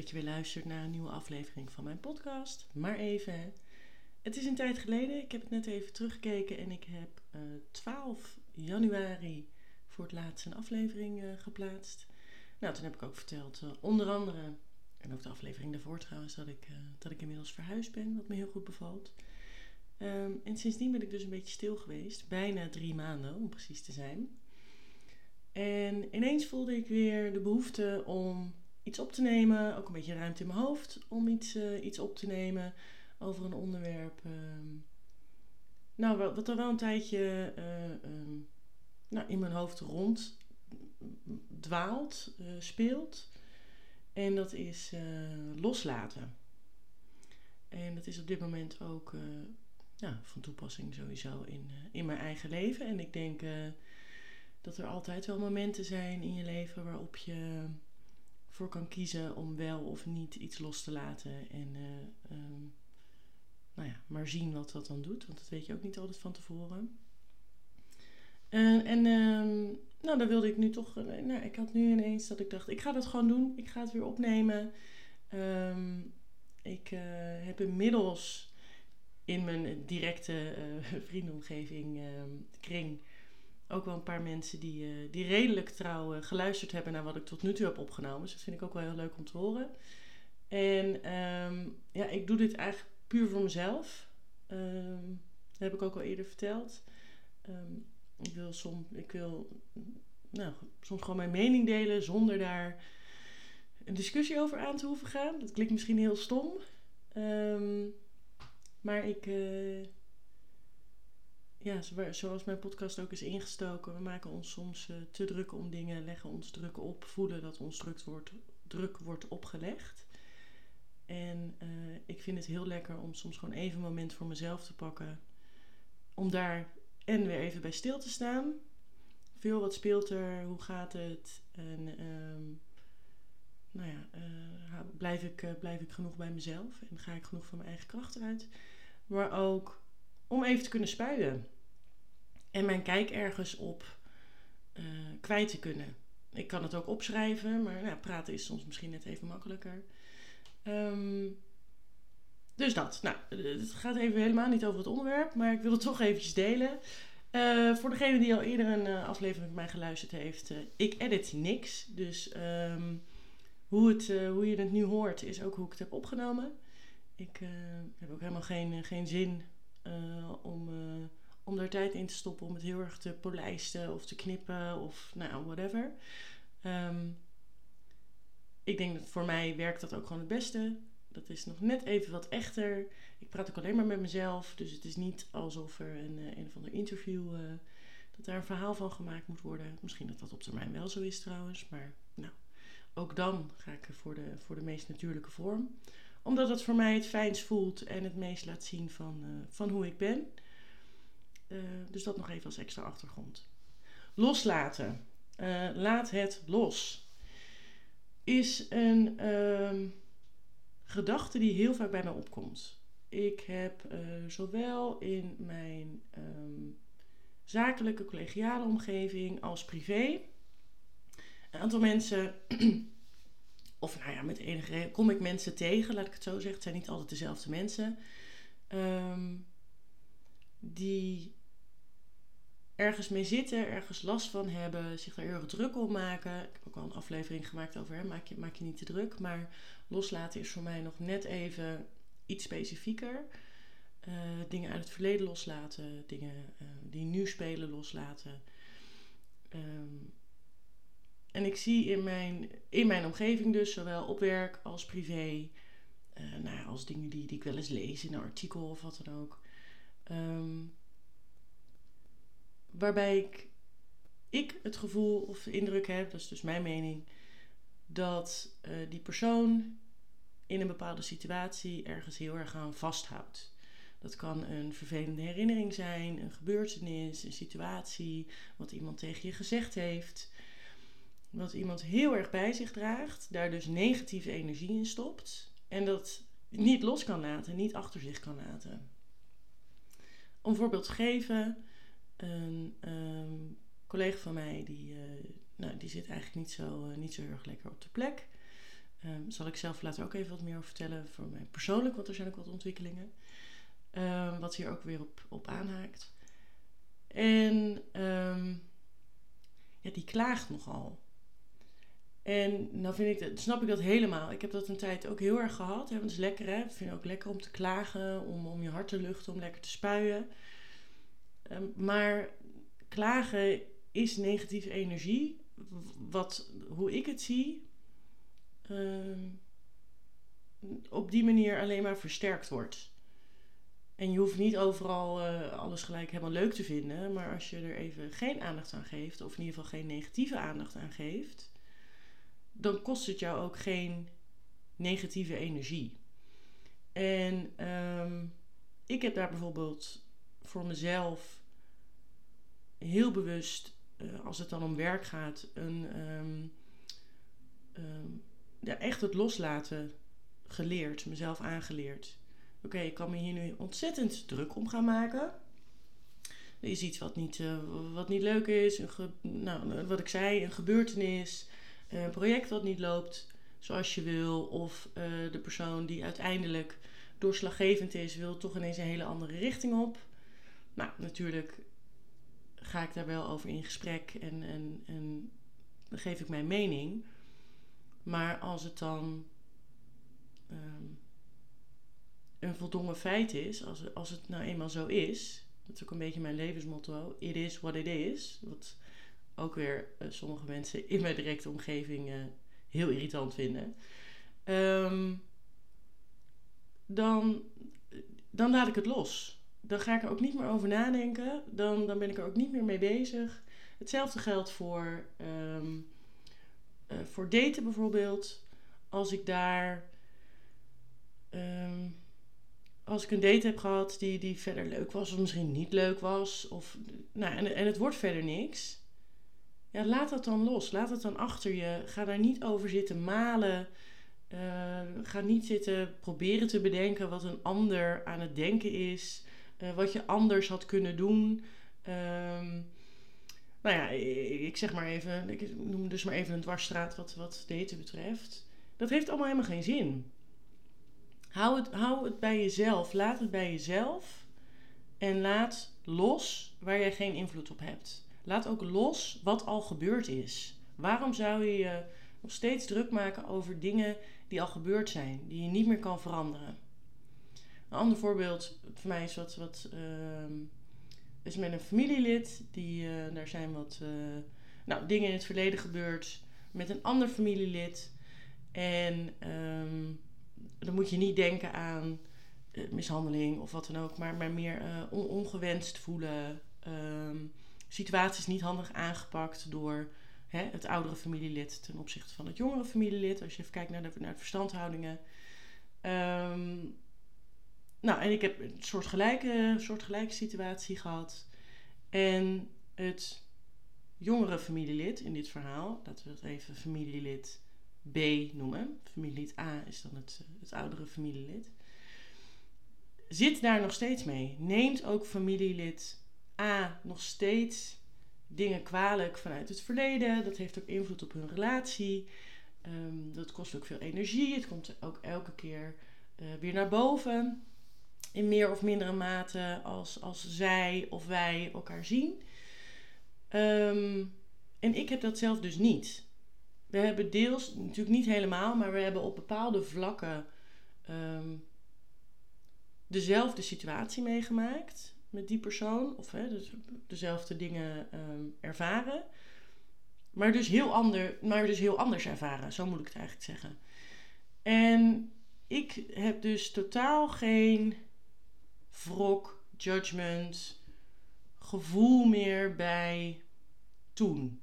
dat je weer luistert naar een nieuwe aflevering van mijn podcast. Maar even, het is een tijd geleden. Ik heb het net even teruggekeken en ik heb uh, 12 januari voor het laatst een aflevering uh, geplaatst. Nou, toen heb ik ook verteld, uh, onder andere, en ook de aflevering daarvoor trouwens, dat ik, dat ik inmiddels verhuisd ben, wat me heel goed bevalt. Um, en sindsdien ben ik dus een beetje stil geweest, bijna drie maanden om precies te zijn. En ineens voelde ik weer de behoefte om iets op te nemen, ook een beetje ruimte in mijn hoofd om iets, uh, iets op te nemen over een onderwerp. Uh, nou, wat er wel een tijdje uh, um, nou, in mijn hoofd rond dwaalt, uh, speelt. En dat is loslaten. En dat is op dit moment ook ja, van toepassing sowieso in, in mijn eigen leven. En ik denk dat er altijd wel momenten zijn in je leven waarop je voor kan kiezen om wel of niet iets los te laten. En uh, um, nou ja, maar zien wat dat dan doet, want dat weet je ook niet altijd van tevoren. Uh, en uh, nou, daar wilde ik nu toch. nou, ik had nu ineens dat ik dacht: ik ga dat gewoon doen. Ik ga het weer opnemen. Um, ik heb inmiddels in mijn directe vriendenomgeving ehm, kring ook wel een paar mensen die, uh, die redelijk trouw uh, geluisterd hebben naar wat ik tot nu toe heb opgenomen. Dus dat vind ik ook wel heel leuk om te horen. En um, ja, ik doe dit eigenlijk puur voor mezelf. Um, dat heb ik ook al eerder verteld. Um, ik wil, soms, ik wil nou, soms gewoon mijn mening delen zonder daar een discussie over aan te hoeven gaan. Dat klinkt misschien heel stom. maar ik. Uh, ja, zoals mijn podcast ook is ingestoken, we maken ons soms uh, te druk om dingen, leggen ons druk op, voelen dat ons druk wordt, druk wordt opgelegd. En uh, ik vind het heel lekker om soms gewoon even een moment voor mezelf te pakken. Om daar en weer even bij stil te staan. Veel wat speelt er, hoe gaat het? En um, nou ja, uh, blijf, ik, blijf ik genoeg bij mezelf en ga ik genoeg van mijn eigen kracht uit. Maar ook om even te kunnen spuien. En mijn kijk ergens op uh, kwijt te kunnen. Ik kan het ook opschrijven, maar nou, praten is soms misschien net even makkelijker. Um, dus dat. Nou, het gaat even helemaal niet over het onderwerp, maar ik wil het toch eventjes delen. Uh, voor degene die al eerder een aflevering met mij geluisterd heeft, ik edit niks. Dus um, hoe, het, hoe je het nu hoort, is ook hoe ik het heb opgenomen. Ik heb ook helemaal geen, geen zin uh, om, uh, om daar tijd in te stoppen om het heel erg te polijsten of te knippen of nou whatever. Um, ik denk dat voor mij werkt dat ook gewoon het beste. Dat is nog net even wat echter. Ik praat ook alleen maar met mezelf. Dus het is niet alsof er een, uh, een of ander interview. Dat daar een verhaal van gemaakt moet worden. Misschien dat dat op termijn wel zo is trouwens. Maar nou, ook dan ga ik voor de, voor de meest natuurlijke vorm omdat het voor mij het fijnst voelt en het meest laat zien van, uh, van hoe ik ben. Uh, dus dat nog even als extra achtergrond. Loslaten. Uh, laat het los. Is een ehm, gedachte die heel vaak bij mij opkomt. Ik heb zowel in mijn um, zakelijke, collegiale omgeving als privé een aantal mensen of nou ja, met enige reden kom ik mensen tegen, laat ik het zo zeggen. Het zijn niet altijd dezelfde mensen. Um, die ergens mee zitten, ergens last van hebben, zich daar heel erg druk om maken. Ik heb ook al een aflevering gemaakt over hè, maak, je, maak je niet te druk. Maar loslaten is voor mij nog net even iets specifieker. Uh, dingen uit het verleden loslaten, dingen uh, die nu spelen loslaten. Um, en ik zie in mijn, in mijn omgeving dus, zowel op werk als privé, uh, nou als dingen die, die ik wel eens lees in een artikel of wat dan ook. Um, waarbij ik, ik het gevoel of de indruk heb, dat is dus mijn mening, dat uh, die persoon in een bepaalde situatie ergens heel erg aan vasthoudt. Dat kan een vervelende herinnering zijn, een gebeurtenis, een situatie, wat iemand tegen je gezegd heeft wat iemand heel erg bij zich draagt, daar dus negatieve energie in stopt en dat niet los kan laten, niet achter zich kan laten. Om voorbeeld te geven, een um, collega van mij die, uh, nou, die zit eigenlijk niet zo, uh, niet zo erg lekker op de plek. Um, zal ik zelf later ook even wat meer over vertellen voor mij persoonlijk, want er zijn ook wat ontwikkelingen. Um, wat hier ook weer op, op aanhaakt. En ja, die klaagt nogal. En nou vind ik dat, snap ik dat helemaal. Ik heb dat een tijd ook heel erg gehad. Het is lekker hè. Ik vind het ook lekker om te klagen, om, om je hart te luchten, om lekker te spuien. maar klagen is negatieve energie. Wat, hoe ik het zie, uh, op die manier alleen maar versterkt wordt. En je hoeft niet overal uh, alles gelijk helemaal leuk te vinden. Maar als je er even geen aandacht aan geeft, of in ieder geval geen negatieve aandacht aan geeft, dan kost het jou ook geen negatieve energie. En um, ik heb daar bijvoorbeeld voor mezelf heel bewust, uh, als het dan om werk gaat, een um, um, ja, echt het loslaten geleerd, mezelf aangeleerd. Oké, ik kan me hier nu ontzettend druk om gaan maken. Er is iets wat niet, uh, wat niet leuk is, nou, wat ik zei, een gebeurtenis, een project wat niet loopt zoals je wil, of uh, de persoon die uiteindelijk doorslaggevend is, wil toch ineens een hele andere richting op. Nou, natuurlijk ga ik daar wel over in gesprek en, en, en dan geef ik mijn mening. Maar als het dan um, een voldongen feit is, als, als het nou eenmaal zo is, dat is ook een beetje mijn levensmotto: it is what it is. Wat ook weer uh, sommige mensen in mijn directe omgeving uh, heel irritant vinden. Um, dan, dan laat ik het los. Dan ga ik er ook niet meer over nadenken. Dan, dan ben ik er ook niet meer mee bezig. Hetzelfde geldt voor um, uh, voor daten bijvoorbeeld, als ik daar. Um, als ik een date heb gehad die, die verder leuk was, of misschien niet leuk was, of, nou, en, en het wordt verder niks. Ja, laat dat dan los. Laat het dan achter je. Ga daar niet over zitten malen. Uh, ga niet zitten proberen te bedenken wat een ander aan het denken is. Uh, wat je anders had kunnen doen. Um, nou ja, ik zeg maar even, ik noem dus maar even een dwarsstraat wat, wat daten betreft. Dat heeft allemaal helemaal geen zin. Hou het, hou het bij jezelf. Laat het bij jezelf. En laat los waar jij geen invloed op hebt. Laat ook los wat al gebeurd is. Waarom zou je je nog steeds druk maken over dingen die al gebeurd zijn, die je niet meer kan veranderen? Een ander voorbeeld voor mij is wat, wat uh, is met een familielid. Die, uh, daar zijn wat uh, nou, dingen in het verleden gebeurd met een ander familielid. En um, dan moet je niet denken aan uh, mishandeling of wat dan ook, maar, maar meer on ongewenst voelen. Um, situaties niet handig aangepakt door hè, het oudere familielid ten opzichte van het jongere familielid. Als je even kijkt naar de, naar de verstandhoudingen. Um, nou, en ik heb een soortgelijke, soortgelijke situatie gehad. En het jongere familielid in dit verhaal, laten we dat even familielid B noemen. Familielid A is dan het, het oudere familielid. Zit daar nog steeds mee. Neemt ook familielid A nog steeds dingen kwalijk vanuit het verleden. Dat heeft ook invloed op hun relatie. Um, dat kost ook veel energie. Het komt ook elke keer uh, weer naar boven in meer of mindere mate als, als zij of wij elkaar zien. Um, en ik heb dat zelf dus niet. We hebben deels, natuurlijk niet helemaal, maar we hebben op bepaalde vlakken um, dezelfde situatie meegemaakt met die persoon. Of hè, dus dezelfde dingen um, ervaren. Maar dus, heel ander, maar dus heel anders ervaren, zo moet ik het eigenlijk zeggen. En ik heb dus totaal geen wrok, judgment, gevoel meer bij toen.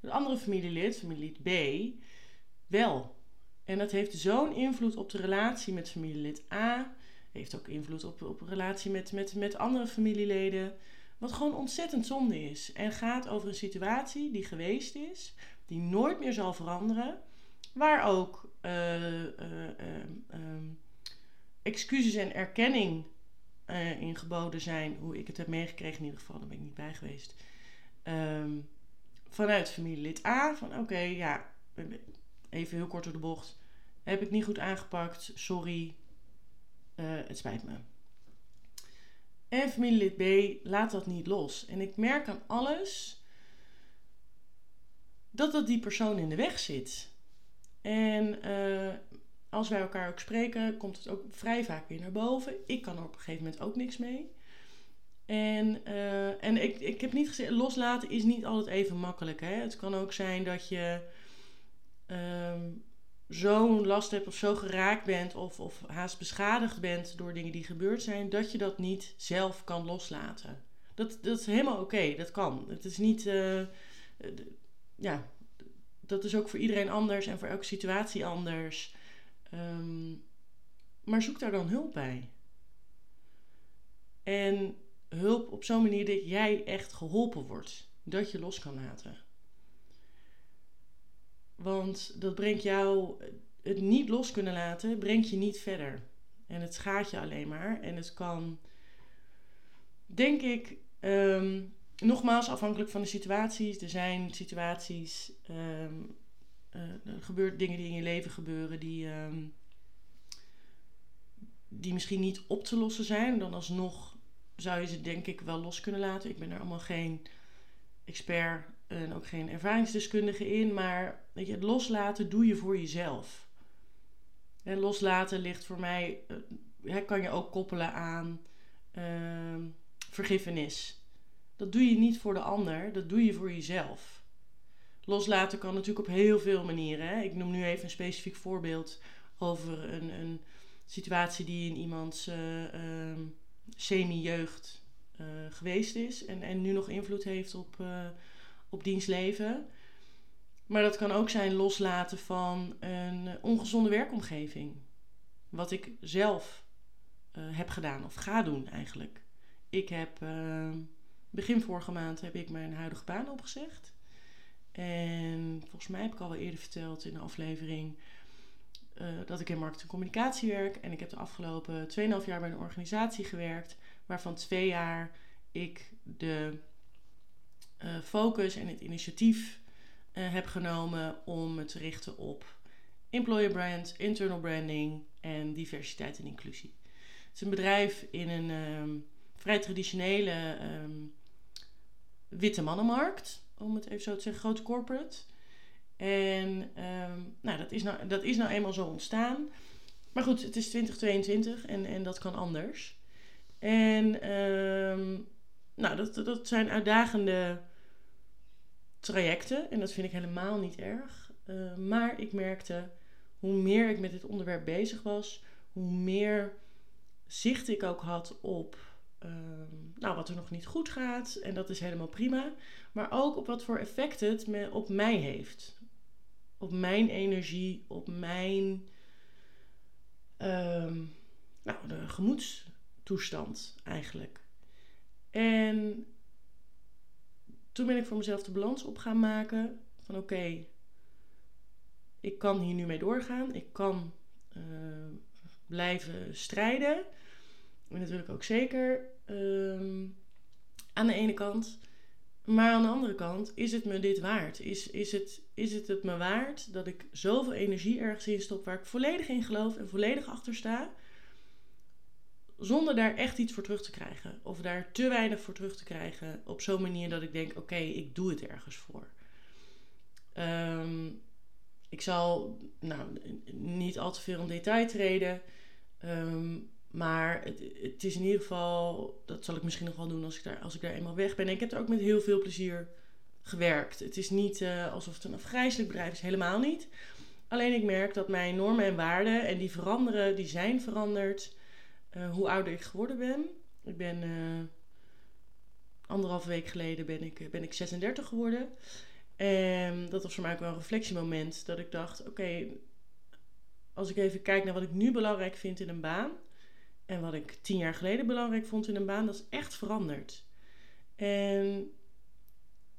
Het andere familielid, familielid B, wel. En dat heeft zo'n invloed op de relatie met familielid A. Heeft ook invloed op, op relatie met, met, met andere familieleden. Wat gewoon ontzettend zonde is. En gaat over een situatie die geweest is, die nooit meer zal veranderen. Waar ook uh, uh, uh, excuses en erkenning in geboden zijn, hoe ik het heb meegekregen in ieder geval, daar ben ik niet bij geweest. Um, vanuit familielid A, van oké, ja, even heel kort door de bocht. Heb ik niet goed aangepakt, sorry, uh, het spijt me. En familielid B laat dat niet los. En ik merk aan alles dat dat die persoon in de weg zit. En uh, als wij elkaar ook spreken, komt het ook vrij vaak weer naar boven. Ik kan er op een gegeven moment ook niks mee. En, uh, en ik, ik heb niet gezegd, loslaten is niet altijd even makkelijk. Hè? Het kan ook zijn dat je um, zo'n last hebt of zo geraakt bent of, of haast beschadigd bent door dingen die gebeurd zijn, dat je dat niet zelf kan loslaten. Dat, dat is helemaal oké, dat kan. Het is niet, uh, ja, dat is ook voor iedereen anders en voor elke situatie anders. Um, maar zoek daar dan hulp bij. En hulp op zo'n manier dat jij echt geholpen wordt. Dat je los kan laten. Want dat brengt jou, het niet los kunnen laten, brengt je niet verder. En het schaadt je alleen maar. En het kan, denk ik, um, nogmaals afhankelijk van de situaties. Er zijn situaties, um, uh, er gebeuren dingen die in je leven gebeuren die, um, die misschien niet op te lossen zijn. Dan alsnog zou je ze denk ik wel los kunnen laten. Ik ben er allemaal geen expert en ook geen ervaringsdeskundige in. Maar weet je, het loslaten doe je voor jezelf. En loslaten ligt voor mij, uh, kan je ook koppelen aan uh, vergiffenis. Dat doe je niet voor de ander, dat doe je voor jezelf. Loslaten kan natuurlijk op heel veel manieren. Hè? Ik noem nu even een specifiek voorbeeld over een, een situatie die in iemands uh, semi-jeugd uh, geweest is en, en nu nog invloed heeft op, op dienstleven. Maar dat kan ook zijn loslaten van een ongezonde werkomgeving. Wat ik zelf uh, heb gedaan of ga doen eigenlijk. Ik heb begin vorige maand heb ik mijn huidige baan opgezegd. En volgens mij heb ik al wel eerder verteld in de aflevering uh, dat ik in marketing en communicatie werk. En ik heb de afgelopen 2,5 jaar bij een organisatie gewerkt, waarvan twee jaar ik de uh, focus en het initiatief heb genomen om me te richten op employer brand, internal branding en diversiteit en inclusie. Het is een bedrijf in een um, vrij traditionele um, witte mannenmarkt, om het even zo te zeggen, grote corporate. En um, nou, dat, is nou, dat is nou eenmaal zo ontstaan. Maar goed, het is 2022 en, en dat kan anders. En nou, dat, dat zijn uitdagende trajecten en dat vind ik helemaal niet erg. Uh, maar ik merkte hoe meer ik met dit onderwerp bezig was, hoe meer zicht ik ook had op um, nou, wat er nog niet goed gaat. En dat is helemaal prima. Maar ook op wat voor effect het me, op mij heeft op mijn energie, op mijn um, nou, de gemoedstoestand eigenlijk. En toen ben ik voor mezelf de balans op gaan maken van oké, ik kan hier nu mee doorgaan. Ik kan uh, blijven strijden. En dat wil ik ook zeker um, aan de ene kant. Maar aan de andere kant, is het me dit waard? Is, is, het, is het het me waard dat ik zoveel energie ergens in stop waar ik volledig in geloof en volledig achter sta, zonder daar echt iets voor terug te krijgen? Of daar te weinig voor terug te krijgen op zo'n manier dat ik denk: oké, ik doe het ergens voor. Um, ik zal nou, niet al te veel in detail treden. Um, maar het, het, is in ieder geval, dat zal ik misschien nog wel doen als ik, daar, als ik daar eenmaal weg ben. En ik heb er ook met heel veel plezier gewerkt. Het is niet uh, alsof het een afgrijzelijk bedrijf is, helemaal niet. Alleen ik merk dat mijn normen en waarden, en die veranderen, die zijn veranderd uh, hoe ouder ik geworden ben. Ik ben uh, anderhalve week geleden ben ik, ben ik 36 geworden. En dat was voor mij ook wel een reflectiemoment. Dat ik dacht, oké, als ik even kijk naar wat ik nu belangrijk vind in een baan en wat ik tien jaar geleden belangrijk vond in een baan, dat is echt veranderd. En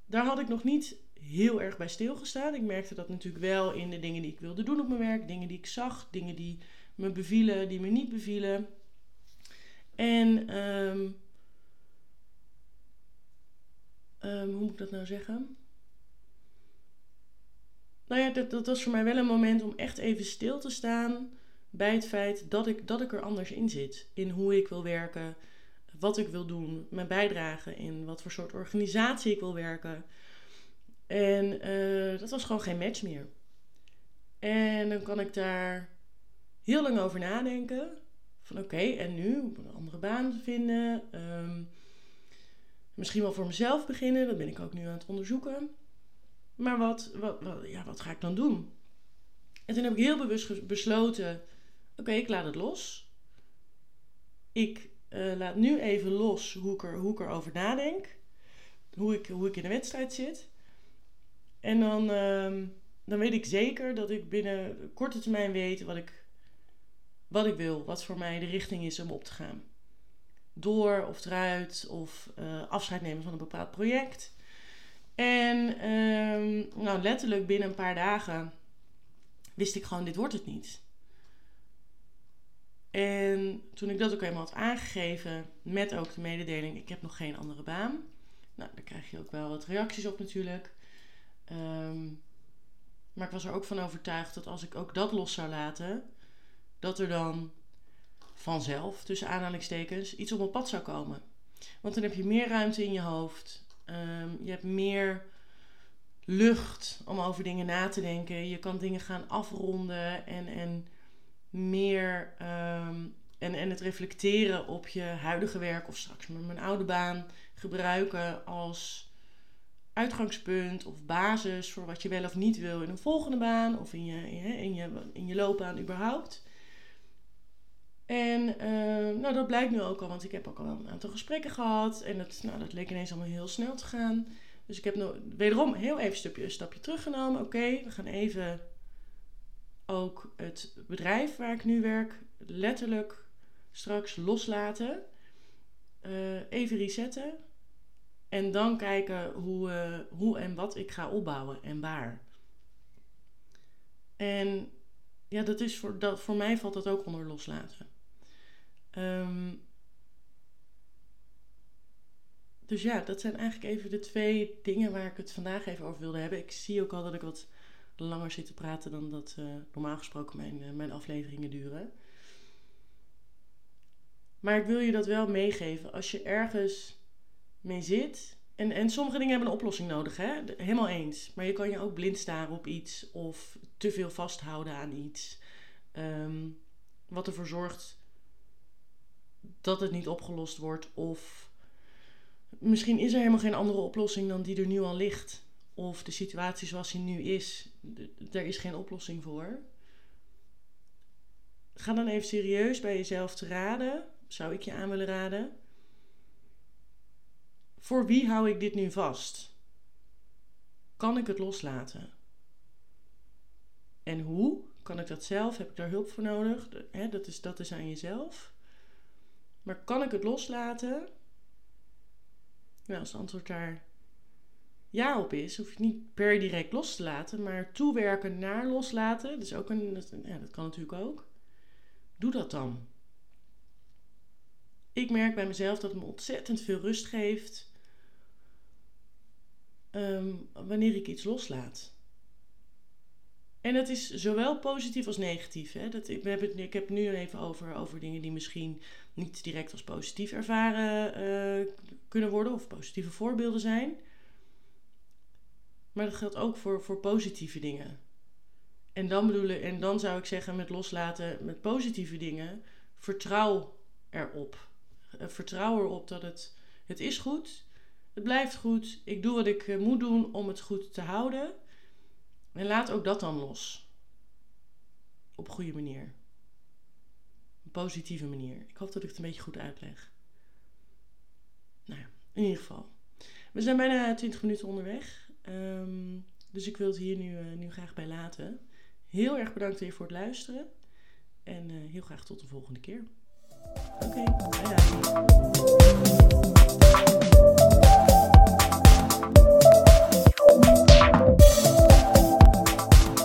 daar had ik nog niet heel erg bij stilgestaan. Ik merkte dat natuurlijk wel in de dingen die ik wilde doen op mijn werk, dingen die ik zag, dingen die me bevielen, die me niet bevielen. En um, um, hoe moet ik dat nou zeggen? nou ja, dat, dat was voor mij wel een moment om echt even stil te staan bij het feit dat ik, dat ik er anders in zit. In hoe ik wil werken, wat ik wil doen, mijn bijdrage in wat voor soort organisatie ik wil werken. En uh, dat was gewoon geen match meer. En dan kan ik daar heel lang over nadenken. Oké, en nu? Een andere baan vinden. Um, misschien wel voor mezelf beginnen. Dat ben ik ook nu aan het onderzoeken. Maar wat, wat, wat, ja, wat ga ik dan doen? En toen heb ik heel bewust besloten: oké, ik laat het los. Ik uh, laat nu even los hoe ik, er, hoe ik erover nadenk. Hoe ik, hoe ik in de wedstrijd zit. En dan, uh, dan weet ik zeker dat ik binnen korte termijn weet wat ik, wat ik wil. Wat voor mij de richting is om op te gaan. Door of eruit of uh, afscheid nemen van een bepaald project. En um, nou, letterlijk binnen een paar dagen wist ik gewoon, dit wordt het niet. En toen ik dat ook eenmaal had aangegeven, met ook de mededeling, ik heb nog geen andere baan. Nou, daar krijg je ook wel wat reacties op natuurlijk. Um, maar ik was er ook van overtuigd dat als ik ook dat los zou laten, dat er dan vanzelf, tussen aanhalingstekens, iets op mijn pad zou komen. Want dan heb je meer ruimte in je hoofd. Um, je hebt meer lucht om over dingen na te denken. Je kan dingen gaan afronden en, en meer um, en, en het reflecteren op je huidige werk of straks met mijn oude baan gebruiken als uitgangspunt of basis voor wat je wel of niet wil in een volgende baan of in je, in je, in je loopbaan überhaupt. En uh, nou, dat blijkt nu ook al, want ik heb ook al een aantal gesprekken gehad. En dat, nou, dat leek ineens allemaal heel snel te gaan. Dus ik heb nog, wederom heel even een stapje, stapje teruggenomen. Oké, we gaan even ook het bedrijf waar ik nu werk letterlijk straks loslaten. Uh, even resetten. En dan kijken hoe, uh, hoe en wat ik ga opbouwen en waar. En ja, dat is voor, dat, voor mij valt dat ook onder loslaten. Um, dus ja, dat zijn eigenlijk even de twee dingen waar ik het vandaag even over wilde hebben. Ik zie ook al dat ik wat langer zit te praten dan dat uh, normaal gesproken mijn, uh, mijn afleveringen duren. Maar ik wil je dat wel meegeven. Als je ergens mee zit. En, en sommige dingen hebben een oplossing nodig, hè? Helemaal eens. Maar je kan je ook blind staren op iets of te veel vasthouden aan iets. Um, wat ervoor zorgt dat het niet opgelost wordt. Of misschien is er helemaal geen andere oplossing dan die er nu al ligt. Of de situatie zoals die nu is, er is geen oplossing voor. Ga dan even serieus bij jezelf te raden. Zou ik je aan willen raden. Voor wie hou ik dit nu vast? Kan ik het loslaten? En hoe? Kan ik dat zelf? Heb ik daar hulp voor nodig? dat, is, dat is aan jezelf. Maar kan ik het loslaten? Nou, als het antwoord daar ja op is, hoef je het niet per direct los te laten, maar toewerken naar loslaten, is ook een, ja, dat kan natuurlijk ook. Doe dat dan. Ik merk bij mezelf dat het me ontzettend veel rust geeft um, wanneer ik iets loslaat. En dat is zowel positief als negatief. Hè? Dat, ik, heb het, ik heb het nu even over, over dingen die misschien niet direct als positief ervaren uh, kunnen worden of positieve voorbeelden zijn. Maar dat geldt ook voor, voor positieve dingen. En dan, bedoelen, en dan zou ik zeggen met loslaten met positieve dingen, vertrouw erop. Uh, vertrouw erop dat het, het is goed, het blijft goed, ik doe wat ik uh, moet doen om het goed te houden. En laat ook dat dan los. Op een goede manier. Een positieve manier. Ik hoop dat ik het een beetje goed uitleg. Nou ja, in ieder geval. We zijn bijna 20 minuten onderweg. Um, dus ik wil het hier nu, uh, nu graag bij laten. Heel erg bedankt weer voor het luisteren. En uh, heel graag tot de volgende keer. Oké, okay.